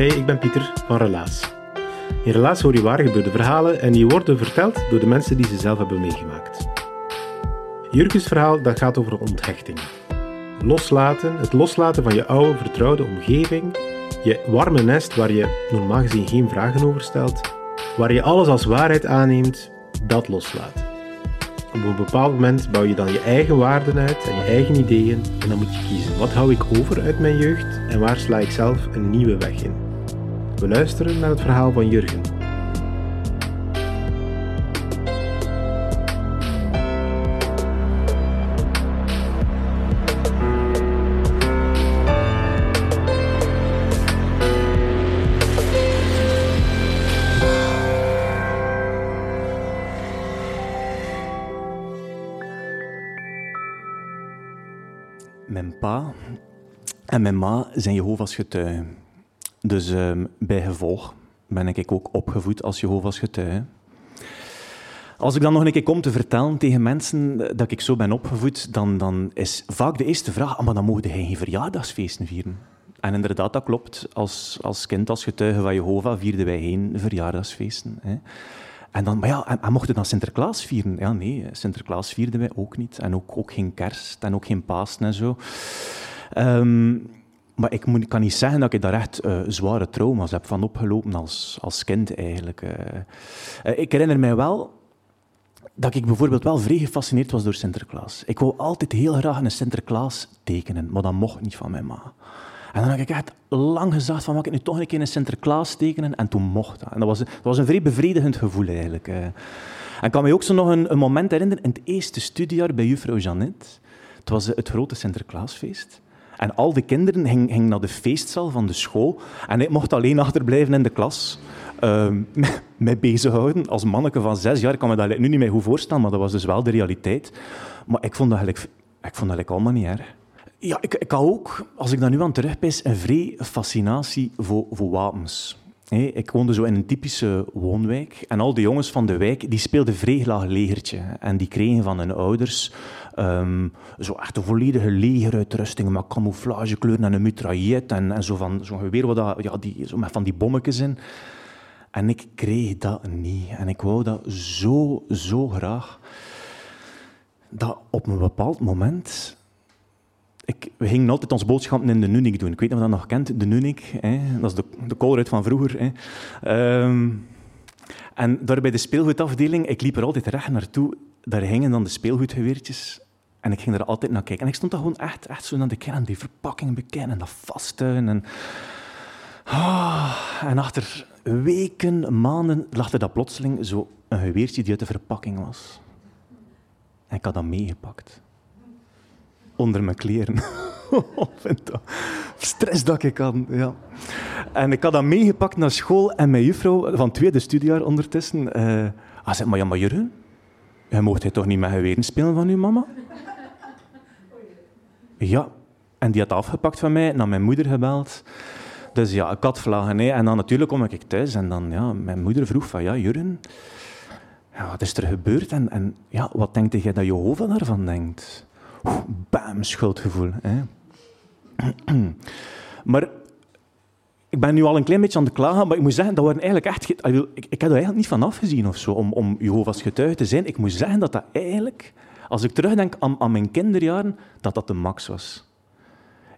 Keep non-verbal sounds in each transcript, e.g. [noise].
Hey, ik ben Pieter van Relaas. In Relaas hoor je waar gebeurde verhalen en die worden verteld door de mensen die ze zelf hebben meegemaakt. Jurgens verhaal dat gaat over onthechting. Loslaten, het loslaten van je oude vertrouwde omgeving, je warme nest waar je normaal gezien geen vragen over stelt, waar je alles als waarheid aanneemt, dat loslaten. Op een bepaald moment bouw je dan je eigen waarden uit en je eigen ideeën en dan moet je kiezen. Wat hou ik over uit mijn jeugd en waar sla ik zelf een nieuwe weg in? We luisteren naar het verhaal van Jurgen. Mijn pa en mijn ma zijn Jehovah's getuigen. Dus ehm, bij gevolg ben ik ook opgevoed als Jehovah's getuige. Als ik dan nog een keer kom te vertellen tegen mensen dat ik zo ben opgevoed, dan, dan is vaak de eerste vraag, ah, maar dan mogen hij geen verjaardagsfeesten vieren. En inderdaad, dat klopt. Als, als kind, als getuige van Jehovah, vierden wij geen verjaardagsfeesten. Hè. En dan, maar ja, en, en mochten dan Sinterklaas vieren? Ja, nee, Sinterklaas vierden wij ook niet. En ook, ook geen kerst en ook geen Pasen en zo. Ehm, maar ik, moet, kan niet zeggen dat ik daar echt eh, zware trauma's heb van opgelopen als, als kind eigenlijk. eh. Eh, ik herinner mij wel dat ik bijvoorbeeld wel vrij gefascineerd was door Sinterklaas. Ik wou altijd heel graag een Sinterklaas tekenen, maar dat mocht niet van mijn ma. En dan heb ik echt lang gezegd van, mag ik nu toch een keer een Sinterklaas tekenen? En toen mocht dat. En dat was, was een vrij bevredigend gevoel eigenlijk. En ik kan me ook zo nog een, een moment herinneren in het eerste studiejaar bij juffrouw Jeannette. Het was het grote Sinterklaasfeest. En al de kinderen gingen gingen naar de feestzaal van de school. En ik mocht alleen achterblijven in de klas. ehm, [laughs] met- mij bezighouden. Als manneke van zes jaar ik kan me dat nu niet meer goed voorstellen, maar dat was dus wel de realiteit. Maar ik vond dat ik vond dat allemaal niet erg. Ja, ik, ik had ook, als ik daar nu aan terugpijs, een vrij fascinatie voor, voor wapens. Ik woonde zo in een typische woonwijk en al die jongens van de wijk die speelden vrij laag legertje. En die kregen van hun ouders ehm, zo echt een volledige legeruitrusting met camouflagekleuren en een mitraillet en, en zo van zo'n geweer wat dat, ja, die, zo met van die bommetjes in. En ik kreeg dat niet. En ik wou dat zo, zo graag. Dat op een bepaald moment ik, we gingen altijd ons boodschappen in de Nunik doen. Ik weet niet of je dat nog kent, de Nunik. Hè? Dat is de, de van vroeger. Hè? Ehm, en daar bij de speelgoedafdeling, ik liep er altijd recht naartoe. Daar hingen dan de speelgoedgeweertjes. En ik ging er altijd naar kijken. En ik stond daar gewoon echt, echt zo naar de kijken, die verpakking bekijken en dat vasthouden. En, Ah, en achter weken, maanden, lag er dat plotseling zo een geweertje die uit de verpakking was. En ik had dat meegepakt onder mijn kleren. [laughs] Stress dat ik kan, ja. En ik had dat meegepakt naar school en mijn juffrouw, van tweede studiejaar ondertussen, eh ah, zei, maar ja, maar Jurgen, mocht hij toch niet met geweren spelen van uw mama? Ja, en die had afgepakt van mij, naar mijn moeder gebeld. Dus ja, ik had vlagen. En dan natuurlijk kom ik thuis en dan, ja, mijn moeder vroeg van, ja, Jurgen, ja, wat is er gebeurd? En, en ja, wat denkt jij dat Jehovah daarvan denkt? Bam, schuldgevoel. Hè? maar ik ben nu al een klein beetje aan het klagen, maar ik moet zeggen, dat waren eigenlijk echt... ik, ik heb er eigenlijk niet van afgezien of zo, om, om Jehovah's getuige te zijn. Ik moet zeggen dat dat eigenlijk, als ik terugdenk aan, aan mijn kinderjaren, dat dat de max was.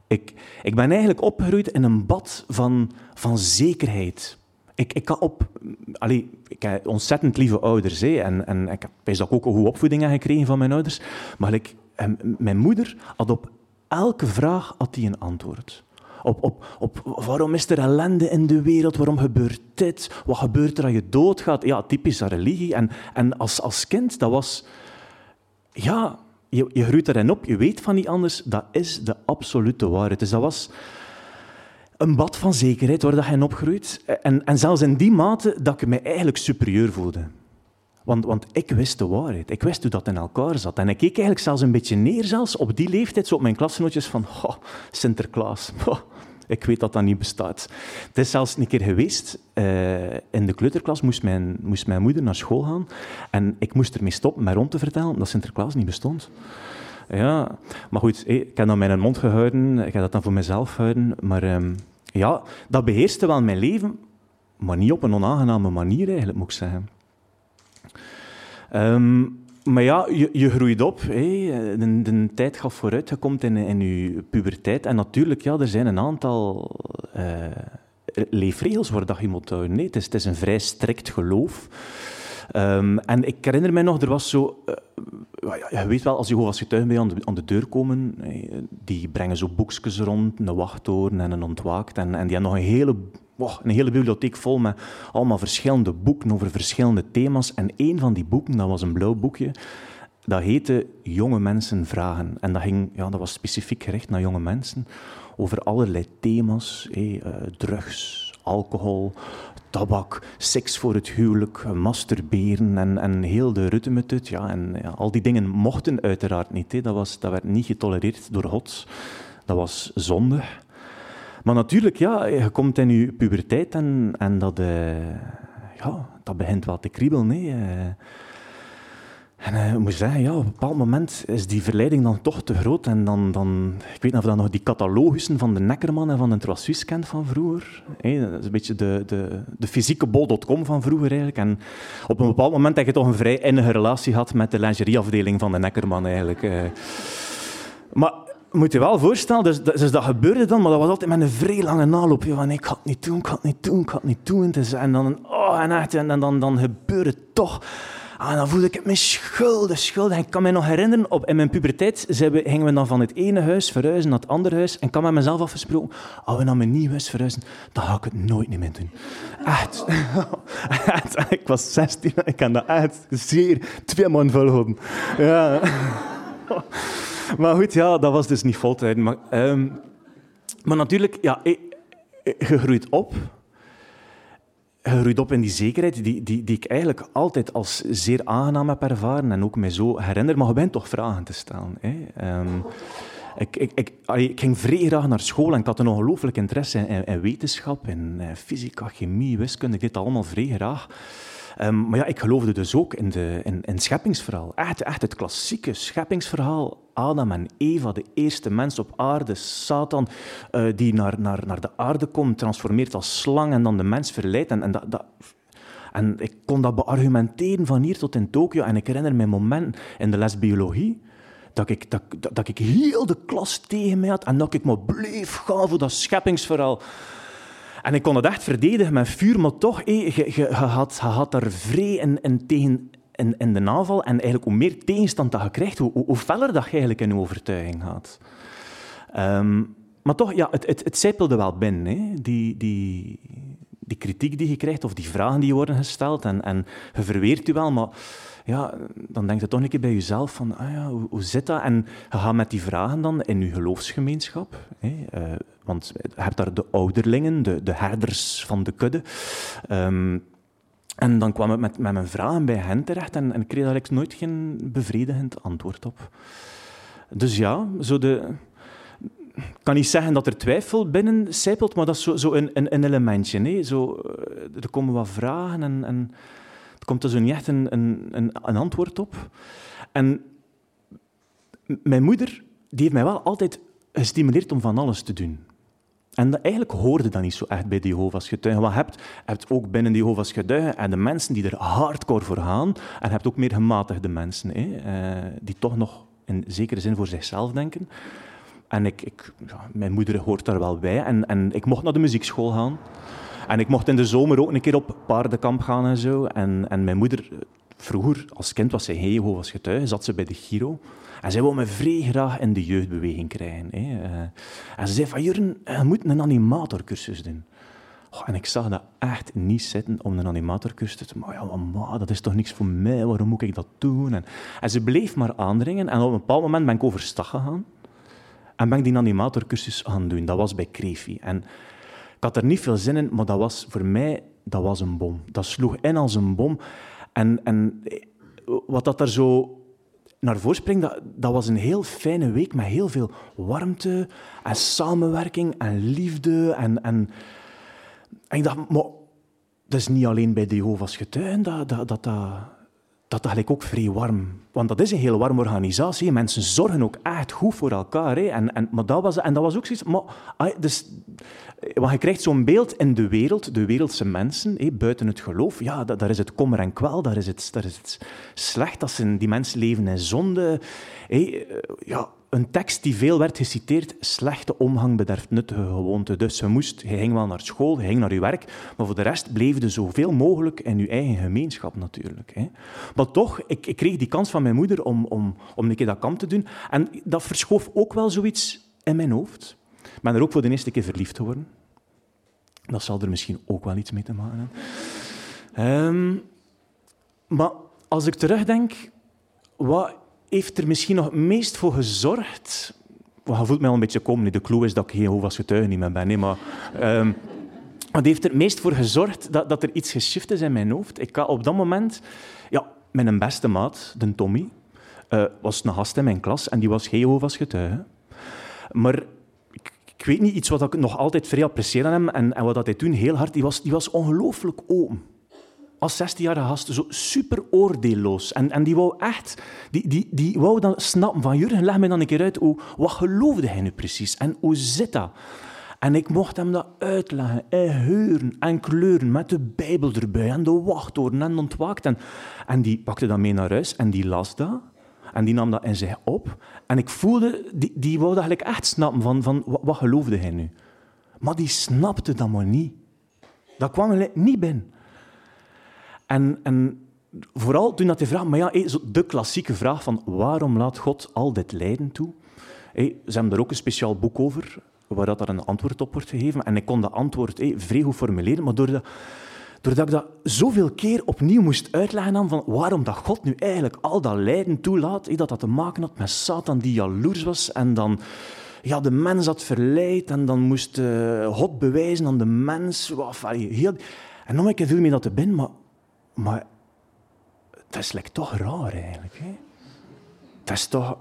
Ik, ik ben eigenlijk opgegroeid in een bad van, van zekerheid. Ik, ik, had op, allee, ik heb ontzettend lieve ouders. Hè, en, en ik heb ook een goede opvoeding gekregen van mijn ouders. Maar ik, en mijn moeder had op elke vraag had die een antwoord. Op, op, op waarom is er ellende in de wereld? Waarom gebeurt dit? Wat gebeurt er als je doodgaat? Ja, typische religie. En, en als, als kind, dat was... Ja, je, je groeit erin op, je weet van niet anders. Dat is de absolute waarheid. Dus dat was een bad van zekerheid waar dat in opgroeit. En, en zelfs in die mate dat ik me eigenlijk superieur voelde. Want, want ik wist de waarheid. Ik wist hoe dat in elkaar zat. En ik keek eigenlijk zelfs een beetje neer, zelfs op die leeftijd, zo op mijn klasgenootjes, van oh, Sinterklaas. Oh, ik weet dat dat niet bestaat. Het is zelfs een keer geweest, uh, in de kleuterklas moest mijn, moest mijn moeder naar school gaan. En ik moest ermee stoppen met rond te vertellen dat Sinterklaas niet bestond. Ja, maar goed, ik heb dat mijn mond gehouden, ik heb dat dan voor mezelf gehouden. Maar um, ja, dat beheerste wel mijn leven, maar niet op een onaangename manier eigenlijk, moet ik zeggen. Um, maar ja, je, je groeit op. Hè. De, de, tijd gaat vooruit. Je komt in, in je puberteit. En natuurlijk, ja, er zijn een aantal uh, leefregels waar dat je moet houden. Nee, het, is, het is een vrij strikt geloof. Um, en ik herinner me nog, er was zo... Uh, je weet wel, als je als getuigen bij aan de, aan de deur komen, die brengen zo boekjes rond, een wachttoren en een ontwaakt. En, en die hebben nog een hele wow, een hele bibliotheek vol met allemaal verschillende boeken over verschillende thema's. En één van die boeken, dat was een blauw boekje, dat heette Jonge Mensen Vragen. En dat, ging, ja, dat was specifiek gericht naar jonge mensen over allerlei thema's. Eh, drugs, alcohol, tabak, seks voor het huwelijk, masturberen en, en heel de ruttemetut. Ja, en ja, al die dingen mochten uiteraard niet. Dat, was, dat werd niet getolereerd door God. Dat was zondig. Maar natuurlijk, ja, je komt in je puberteit en, en dat, uh, ja, dat begint wel te kriebelen. Hè. En uh, moet zeggen, ja, op een bepaald moment is die verleiding dan toch te groot. En dan, dan ik weet niet of je nog die catalogussen van de Neckerman en van de Troissus kent van vroeger. Dat is een beetje de, de, de fysieke bol.com van vroeger eigenlijk. En op een bepaald moment heb je toch een vrij innige relatie gehad met de lingerieafdeling van de Neckerman eigenlijk. Maar moet je wel voorstellen, dus, dus, dat gebeurde dan, maar dat was altijd met een vrij lange naloop. Van, ik ga het niet doen, ik ga het niet doen, ik ga het niet doen. En dan, oh, en echt, en dan, dan gebeurde het toch. En ah, dan voelde ik me schuldig, schuldig. En ik kan me nog herinneren, op, in mijn puberteit gingen we dan van het ene huis verhuizen naar het andere huis. En ik kan met mezelf afgesproken, als we naar mijn nieuw huis verhuizen, dan ga ik het nooit meer doen. Echt. [laughs] echt. Ik was 16 ik kan dat echt zeer twee maanden volhouden. Ja maar goed, ja, dat was dus niet voltijd. Maar, um, maar natuurlijk, ja, je groeit op. Je groeit op in die zekerheid die, die, die ik eigenlijk altijd als zeer aangenaam heb ervaren en ook mij zo herinner. Maar je bent toch vragen te stellen. Hè? Um, ik, ik, ik, ik, ging vrij graag naar school en ik had een ongelooflijk interesse in, in, wetenschap, in fysica, chemie, wiskunde. Ik deed allemaal vrij graag. Um, maar ja, ik geloofde dus ook in, de, in, in scheppingsverhaal. Echt, echt het klassieke scheppingsverhaal. Adam en Eva, de eerste mens op aarde. Satan, uh, die naar, naar, naar de aarde komt, transformeert als slang en dan de mens verleidt. En, en, dat, en ik kon dat beargumenteren van hier tot in Tokio. En ik herinner me een moment in de les biologie dat ik, dat, dat, dat ik heel de klas tegen mij had en dat ik me bleef gaan voor dat scheppingsverhaal. En ik kon het echt verdedigen met vuur, maar toch, je, had, je had daar vrij tegen, in, de naval. En eigenlijk hoe meer tegenstand dat je krijgt, hoe, hoe, feller dat je eigenlijk in je overtuiging gaat. Um, maar toch, ja, het, het, het zijpelde wel binnen. Hè. Die, die, die kritiek die je krijgt, of die vragen die worden gesteld. En, en je verweert je wel, maar ja, dan denk je toch een keer bij jezelf van, ah ja, hoe, zit dat? En je gaat met die vragen dan in je geloofsgemeenschap. Hè, uh, want je hebt daar de ouderlingen, de, de herders van de kudde. Um, en dan kwam ik met, met mijn vragen bij hen terecht en, en kreeg daar nooit geen bevredigend antwoord op. Dus ja, zo de... Ik kan niet zeggen dat er twijfel binnen sijpelt, maar dat is zo, zo een, een, elementje. Nee? Zo, eh, er komen wat vragen en, en er komt zo niet echt een, een, een antwoord op. En mijn moeder die heeft mij wel altijd gestimuleerd om van alles te doen. En dat, eigenlijk hoorde dat niet zo echt bij de Jehovah's getuigen. Wat hebt, hebt ook binnen de Jehovah's getuigen en de mensen die er hardcore voor gaan. En hebt ook meer gematigde mensen, hè, eh, die toch nog in zekere zin voor zichzelf denken. En ik, ik mijn moeder hoort daar wel bij. En, en ik mocht naar de muziekschool gaan. En ik mocht in de zomer ook een keer op paardenkamp gaan en zo. En, en mijn moeder vroeger, als kind, was zij geen Jehovah's getuige, zat ze bij de Giro. En zij wou me vrij graag in de jeugdbeweging krijgen. Hè. Eh, en ze zei van, Jurgen, je moet een animatorcursus doen. En ik zag dat echt niet zitten om een animatorcursus te doen. Maar ja, mama, dat is toch niks voor mij, waarom moet ik dat doen? En, ze bleef maar aandringen. En op een bepaald moment ben ik overstag gegaan. En ben ik die animatorcursus gaan doen. Dat was bij Krefi. En ik had er niet veel zin in, maar dat was voor mij dat was een bom. Dat sloeg in als een bom. En, en wat dat er zo naar voren springt, dat, dat was een heel fijne week met heel veel warmte en samenwerking en liefde. En, en, ik dacht, maar dat is niet alleen bij de Jehovah's getuigen dat dat, dat, dat, dat eigenlijk ook vrij warm. Want dat is een heel warme organisatie. Mensen zorgen ook echt goed voor elkaar. Hè. En, en, maar dat was, en dat was ook zoiets... Maar, dus, want je krijgt zo'n beeld in de wereld, de wereldse mensen, hè, buiten het geloof. Ja, daar is het kommer en kwel, daar is het, daar is het slecht. Dat die mensen leven in zonde. Hè. Ja, een tekst die veel werd geciteerd, slechte omgang bederft nuttige gewoonte. Dus je, moest, je ging wel naar school, je ging naar je werk, maar voor de rest bleef je zoveel mogelijk in je eigen gemeenschap natuurlijk. Maar toch, ik, ik, kreeg die kans van mijn moeder om, om, om een keer dat kamp te doen. En dat verschoof ook wel zoiets in mijn hoofd. Ik ben er ook voor de eerste keer verliefd geworden. Dat zal er misschien ook wel iets mee te maken hebben. Um, maar als ik terugdenk, wat heeft er misschien nog het meest voor gezorgd... je voelt mij al een beetje komen. De clue is dat ik Jehovah's getuige niet meer ben. Nee, maar... Um, wat heeft er het meest voor gezorgd dat, dat er iets geschift is in mijn hoofd? Ik had op dat moment... Ja, mijn beste maat, de Tommy, uh, was een gast in mijn klas en die was Jehovah's getuige. Maar ik, weet niet, iets wat ik nog altijd vrij apprecieer aan hem en, en wat hij toen heel hard... Die was, die was ongelooflijk open als 16-jarige gast zo super oordeelloos. En, en die wou echt, die, die, die wou dan snappen van Jurgen, leg me dan een keer uit, hoe, wat geloofde hij nu precies? En hoe zit dat? En ik mocht hem dat uitleggen, en heuren en kleuren, met de Bijbel erbij en de wachtwoorden en ontwaakt. En, en die pakte dat mee naar huis en die las dat. En die nam dat in zich op. En ik voelde, die, die wou eigenlijk echt snappen van, van wat, geloofde hij nu? Maar die snapte dat maar niet. Dat kwam er niet binnen. En, en vooral toen dat hij vraagt, maar ja, de klassieke vraag van waarom laat God al dit lijden toe? Ze hebben er ook een speciaal boek over, waar dat er een antwoord op wordt gegeven. En ik kon dat antwoord vrij goed formuleren, maar doordat, doordat ik dat zoveel keer opnieuw moest uitleggen aan van waarom dat God nu eigenlijk al dat lijden toelaat, dat dat te maken had met Satan die jaloers was en dan ja, de mens had verleid en dan moest uh, God bewijzen aan de mens. Heel... En dan viel me dat te binnen, maar maar dat is like, toch raar eigenlijk. Hè? Dat is toch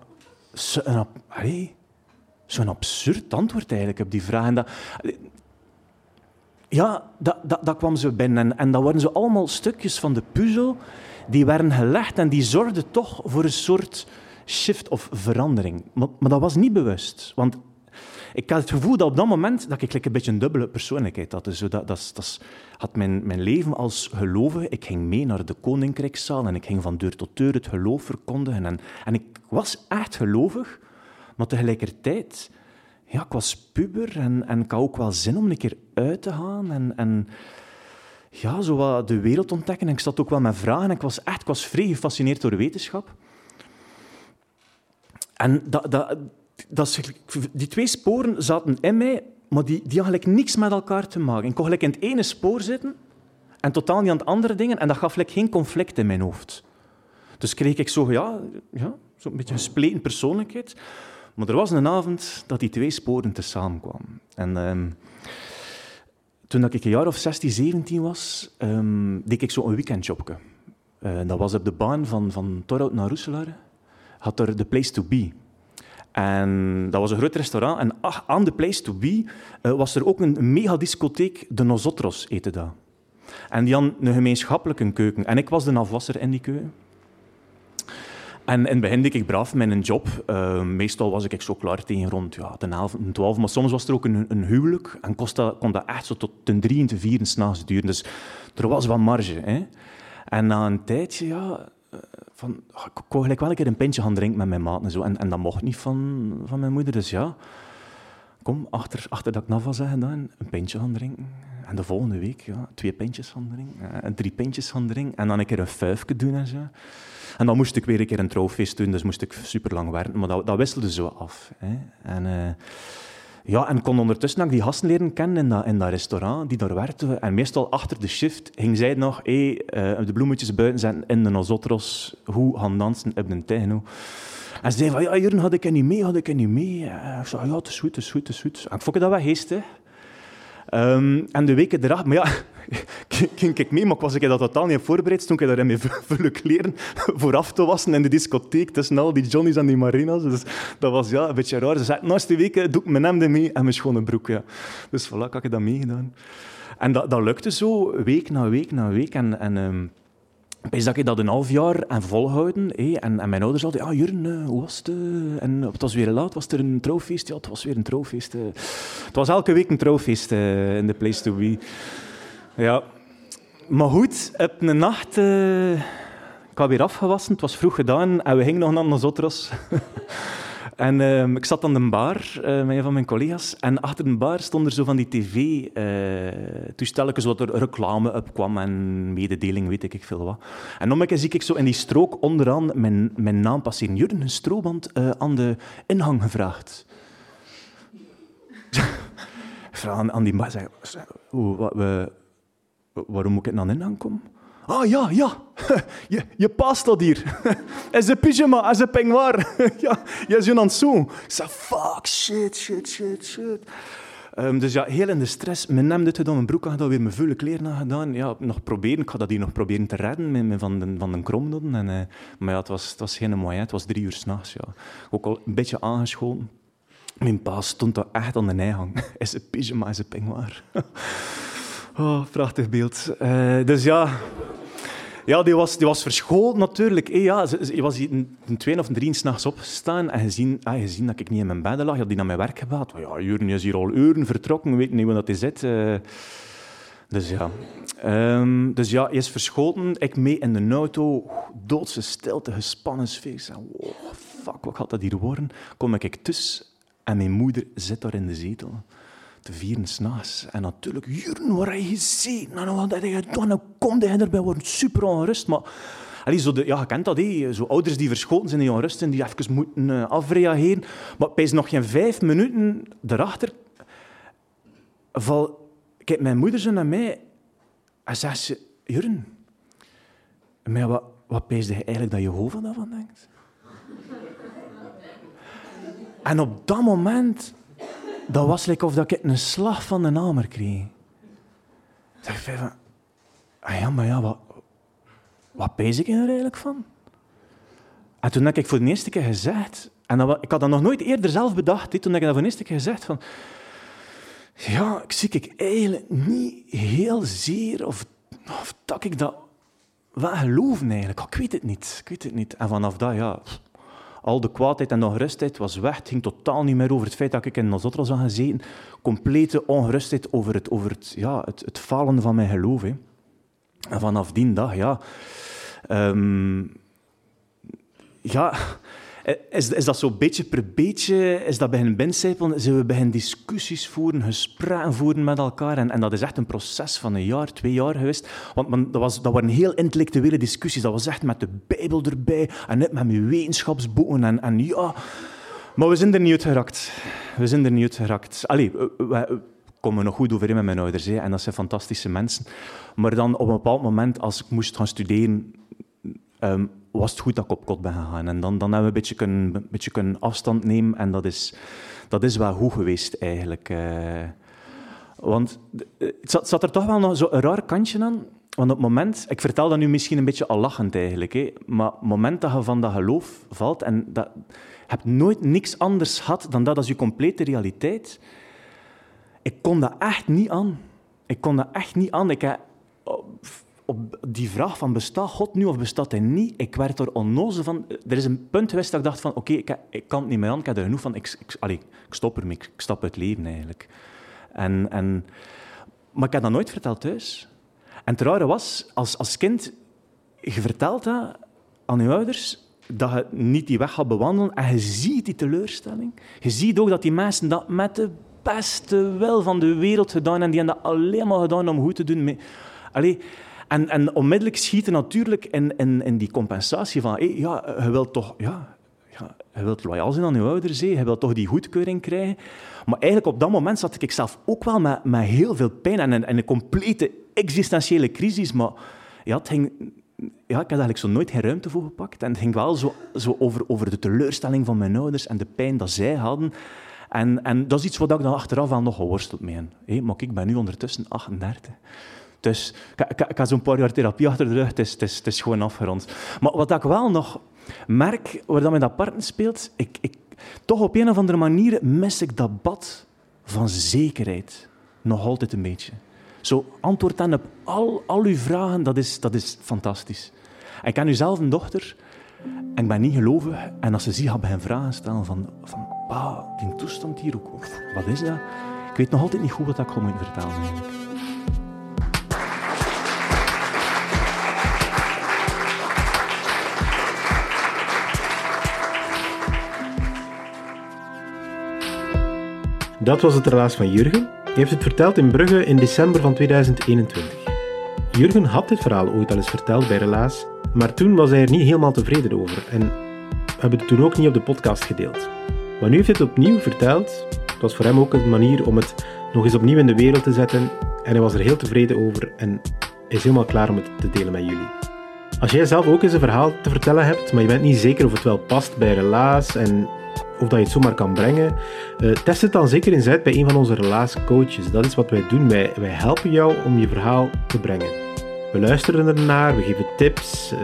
zo'n zo absurd antwoord eigenlijk op die vraag. En dat, ja, dat, dat, kwam zo binnen. En, dat waren zo allemaal stukjes van de puzzel die werden gelegd en die zorgden toch voor een soort shift of verandering. Maar, maar dat was niet bewust. Want ik had het gevoel dat op dat moment dat ik een beetje een dubbele persoonlijkheid had. Dus dat, dat, dat had mijn, mijn leven als gelovige. Ik ging mee naar de koninkrijkszaal en ik ging van deur tot deur het geloof verkondigen. En, en ik was echt gelovig, maar tegelijkertijd... Ja, ik was puber en, en ik had ook wel zin om een keer uit te gaan en... en ja, zo de wereld ontdekken. En ik zat ook wel met vragen. Ik was echt ik was vrij gefascineerd door wetenschap. En dat, dat, dat die twee sporen zaten in mij, maar die, die hadden niks met elkaar te maken. Ik kon gelijk in het ene spoor zitten en totaal niet aan het andere dingen. En dat gaf geen conflict in mijn hoofd. Dus kreeg ik zo, ja, ja zo'n beetje een gespleten persoonlijkheid. Maar er was een avond dat die twee sporen te kwamen. En ehm, toen ik een jaar of 16, 17 was, um, deed ik zo een weekendjobje. Uh, dat was op de baan van, van Torhout naar Roeselaar. Had er de place to be. En dat was een groot restaurant. En aan de place to be uh, was er ook een megadiscotheek, de Nosotros heette dat. En die had een gemeenschappelijke keuken. En ik was de afwasser in die keuken. En in het begin deed ik braaf een job. Uh, meestal was ik zo klaar tegen rond ja, de 11, de 12. Maar soms was er ook een, een huwelijk. En kost kon dat echt zo tot ten drie en te vier s'nachts duren. Dus er was wat marge. Hè. En na een tijdje, ja, van, ik wou gelijk wel een keer een pintje gaan drinken met mijn maat en zo. En, en dat mocht niet van, van mijn moeder. Dus ja, kom, achter, achter dat ik naf was gedaan, een pintje gaan drinken. En de volgende week ja, twee pintjes van drinken. eh, en drie pintjes van drinken. En dan een keer een vijfje doen en zo. En dan moest ik weer een keer een trouwfeest doen, dus moest ik super lang werken. Maar dat, dat wisselde zo af. Hè. En, eh, ja, en kon ondertussen ook die gasten leren kennen in dat, restaurant die daar werkten. En meestal achter de shift ging zij nog eh, de bloemetjes buiten zetten in de nosotros. Hoe gaan dansen op de techno. En ze zei ja, Jurgen, had ik er niet mee, had ik er niet mee. En ik zei, ja, het is goed, het is goed, ik vond dat wel geestig. Ehm, en de weken erachter, maar ja, [laughs] ging ik mee, maar ik was ik dat totaal niet voorbereid. Stond ik daar in mijn vulle kleren vooraf te wassen in de discotheek tussen al die Johnny's en die Marina's. Dus dat was ja, een beetje raar. Ze zei, naast die weken doe ik mijn hemden mee en mijn schone broek. Ja. Dus voilà, ik ik dat meegedaan. En dat, dat lukte zo, week na week na week. En, en Opeens dat ik dat een half jaar en volhouden. En, en mijn ouders hadden, ja, Jurgen, uh, hoe was het? Uh? En het was weer laat, was er een trouwfeest? Ja, het was weer een trouwfeest. Het was elke week een trouwfeest in de place to be. Ja. Maar goed, op een nacht... ik had weer afgewassen, het was vroeg gedaan en we gingen nog naar Nosotros. [laughs] En uh, ik zat aan de bar uh, met een van mijn collega's. En achter de bar stond er zo van die tv-toestelletjes uh, wat er reclame op kwam en mededeling, weet ik veel wat. En nog een keer zie ik zo in die strook onderaan mijn, mijn naam passeren. Jurgen, uh, aan de ingang gevraagd. [laughs] ik vraag aan, die bar, zeg, hoe, wat, we, waarom moet ik naar de ingang komen? Ah ja, ja, [laughs] je, je pa staat hier. [laughs] En zijn pyjama, en zijn peignoir. [laughs] ja, je is aan het. Ik zei, fuck, shit, shit, shit, shit. Um, dus ja, heel in de stress. Mijn hemd gedaan, mijn broek gedaan, weer mijn vuile kleren aangedaan. Ja, nog proberen. Ik ga dat hier nog proberen te redden met, met van de, van de kromnoten. En, uh, maar ja, het was, het was geen mooi. Het was drie uur s'nachts. Ja. Ook al een beetje aangeschoten. Mijn pa stond daar echt aan de nijhang. In zijn pyjama en zijn peignoir. Oh, prachtig beeld. Uh, dus ja... Ja, die was, die was verscholen natuurlijk. Hey, ja, je was hier een twee of drie s'nachts opgestaan en gezien, ah, gezien dat ik niet in mijn bed lag. Had die naar mijn werk gebeld. Ja, Jurgen is hier al uren vertrokken, weet niet waar dat hij zit. Uh, dus ja. Um, dus ja, is verschoten. Ik mee in de auto. Doodse stilte, gespannen sfeer. Wow, fuck, wat gaat dat hier worden? Kom ik tussen en mijn moeder zit daar in de zetel te vieren s'nachts. En natuurlijk, Jurgen, waar heb je gezien? Nou, wat heb je gedaan? Nou, kom hij erbij, wordt super onrust. Maar allee, zo de, ja, je kent dat, hé. zo ouders die verschoten zijn, die onrust en die even moeten uh, afreageren. Maar bij nog geen vijf minuten daarachter val, kijkt mijn moeder zo naar mij en zegt ze, Jurgen, maar wat, wat pees je eigenlijk dat Jehovah daarvan denkt? en op dat moment dat was like of dat ik een slag van de namer kreeg. Ik van, ah ja, maar ja, wat, wat pees ik er eigenlijk van? En toen heb ik voor de eerste keer gezegd, en ik had dat nog nooit eerder zelf bedacht, toen heb ik dat voor de eerste keer gezegd van, ja, ik zie ik eigenlijk niet heel zeer, of, of dat ik dat wel geloven eigenlijk. Ik weet het niet, ik weet het niet. En vanaf dat, ja, al de kwaadheid en ongerustheid was weg. Het ging totaal niet meer over het feit dat ik in Nosotros had gezeten. Complete ongerustheid over het, over het, ja, het, het falen van mijn geloof. Hè. En vanaf die dag, ja... Um, ja, is, is dat zo beetje per beetje, is dat beginnen binnencijpelen, zijn we beginnen discussies voeren, gesprekken voeren met elkaar. En, en dat is echt een proces van een jaar, twee jaar geweest. Want dat, was, dat waren heel intellectuele discussies. Dat was echt met de Bijbel erbij en net met mijn wetenschapsboeken. En, en ja... Maar we zijn er niet uit geraakt. We zijn er niet uit geraakt. Allee, we, komen nog goed overeen met mijn ouders. Hè, en dat zijn fantastische mensen. Maar dan op een bepaald moment, als ik moest gaan studeren... Um, was het goed dat ik op kot ben gegaan. En dan, dan hebben we een beetje kunnen, een beetje kunnen afstand nemen. En dat is, dat is wel goed geweest, eigenlijk. Uh, want het zat, zat, er toch wel nog zo'n raar kantje aan. Want op het moment... Ik vertel dat nu misschien een beetje al lachend, eigenlijk. Hè, maar het moment dat je van dat geloof valt... En dat, hebt nooit niks anders gehad dan dat als je complete realiteit... Ik kon dat echt niet aan. Ik kon dat echt niet aan. Ik heb op die vraag van bestaat God nu of bestaat hij niet, ik werd er onnozel van. Er is een punt geweest dat ik dacht van oké, ik, ik, kan het niet meer aan, ik heb er genoeg van, ik, allez, ik stop ermee, ik, ik stap uit het leven eigenlijk. En, en, maar ik heb dat nooit verteld thuis. En het rare was, als, als kind, je vertelt dat aan je ouders, dat je niet die weg gaat bewandelen en je ziet die teleurstelling. Je ziet ook dat die mensen dat met de beste wil van de wereld gedaan en die hebben dat alleen maar gedaan om goed te doen. Allee, en, en onmiddellijk schieten natuurlijk in, in, in die compensatie van, hey, ja, je wilt toch, ja, ja, je wilt loyaal zijn aan je ouders, je wilt toch die goedkeuring krijgen. Maar eigenlijk op dat moment zat ik zelf ook wel met, met heel veel pijn en, en een complete existentiële crisis. Maar ja, het ging, ja, ik had eigenlijk zo nooit geen ruimte voor gepakt. En het ging wel zo, zo over, over de teleurstelling van mijn ouders en de pijn dat zij hadden. En, en dat is iets wat ik dan achteraf wel nog geworsteld mee heb. maar ik ben nu ondertussen 38. Dus ik, ik, heb zo'n paar therapie achter de rug. Het is, het gewoon afgerond. Maar wat ik wel nog merk, waar dat met dat parten speelt, ik, ik, toch op een of andere manier mis ik dat bad van zekerheid nog altijd een beetje. Zo antwoord dan op al, al uw vragen, dat is, dat is fantastisch. ik ken nu zelf een dochter en ik ben niet gelovig. En als ze ziet, gaat bij hen vragen stellen van, van pa, die toestand hier, ook, wat is dat? Ik weet nog altijd niet goed wat ik moet eigenlijk. Dat was het relaas van Jurgen. Hij heeft het verteld in Brugge in december van 2021. Jurgen had dit verhaal ooit al eens verteld bij Relaas, maar toen was hij er niet helemaal tevreden over en we hebben het toen ook niet op de podcast gedeeld. Maar nu heeft hij het opnieuw verteld. Het was voor hem ook een manier om het nog eens opnieuw in de wereld te zetten en hij was er heel tevreden over en is helemaal klaar om het te delen met jullie. Als jij zelf ook eens een verhaal te vertellen hebt, maar je bent niet zeker of het wel past bij Relaas en of dat je het zomaar kan brengen, uh, test het dan zeker eens uit bij een van onze relatiecoaches. Dat is wat wij doen. Wij, wij helpen jou om je verhaal te brengen. We luisteren ernaar, we geven tips, uh,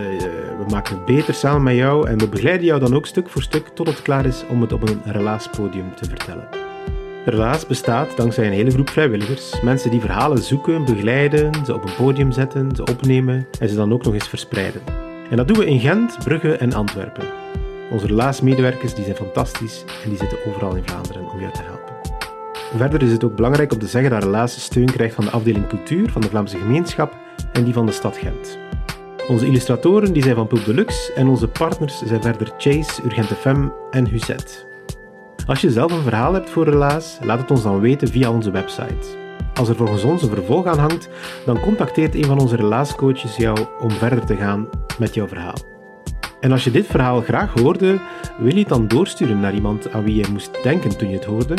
we maken het beter samen met jou en we begeleiden jou dan ook stuk voor stuk tot het klaar is om het op een relatiepodium te vertellen. Relaas bestaat dankzij een hele groep vrijwilligers. Mensen die verhalen zoeken, begeleiden, ze op een podium zetten, ze opnemen en ze dan ook nog eens verspreiden. En dat doen we in Gent, Brugge en Antwerpen. Onze relaasmedewerkers die zijn fantastisch en die zitten overal in Vlaanderen om jou te helpen. Verder is het ook belangrijk om te zeggen dat Relaas steun krijgt van de afdeling cultuur van de Vlaamse gemeenschap en die van de stad Gent. Onze illustratoren die zijn van Pulp Deluxe en onze partners zijn verder Chase, Urgent FM en Huzet. Als je zelf een verhaal hebt voor Relaas, laat het ons dan weten via onze website. Als er volgens ons een vervolg aan hangt, dan contacteert een van onze relaascoaches jou om verder te gaan met jouw verhaal. En als je dit verhaal graag hoorde, wil je het dan doorsturen naar iemand aan wie je moest denken toen je het hoorde?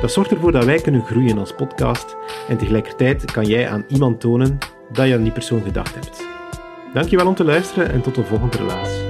Dat zorgt ervoor dat wij kunnen groeien als podcast en tegelijkertijd kan jij aan iemand tonen dat je aan die persoon gedacht hebt. Dankjewel om te luisteren en tot de volgende relaas.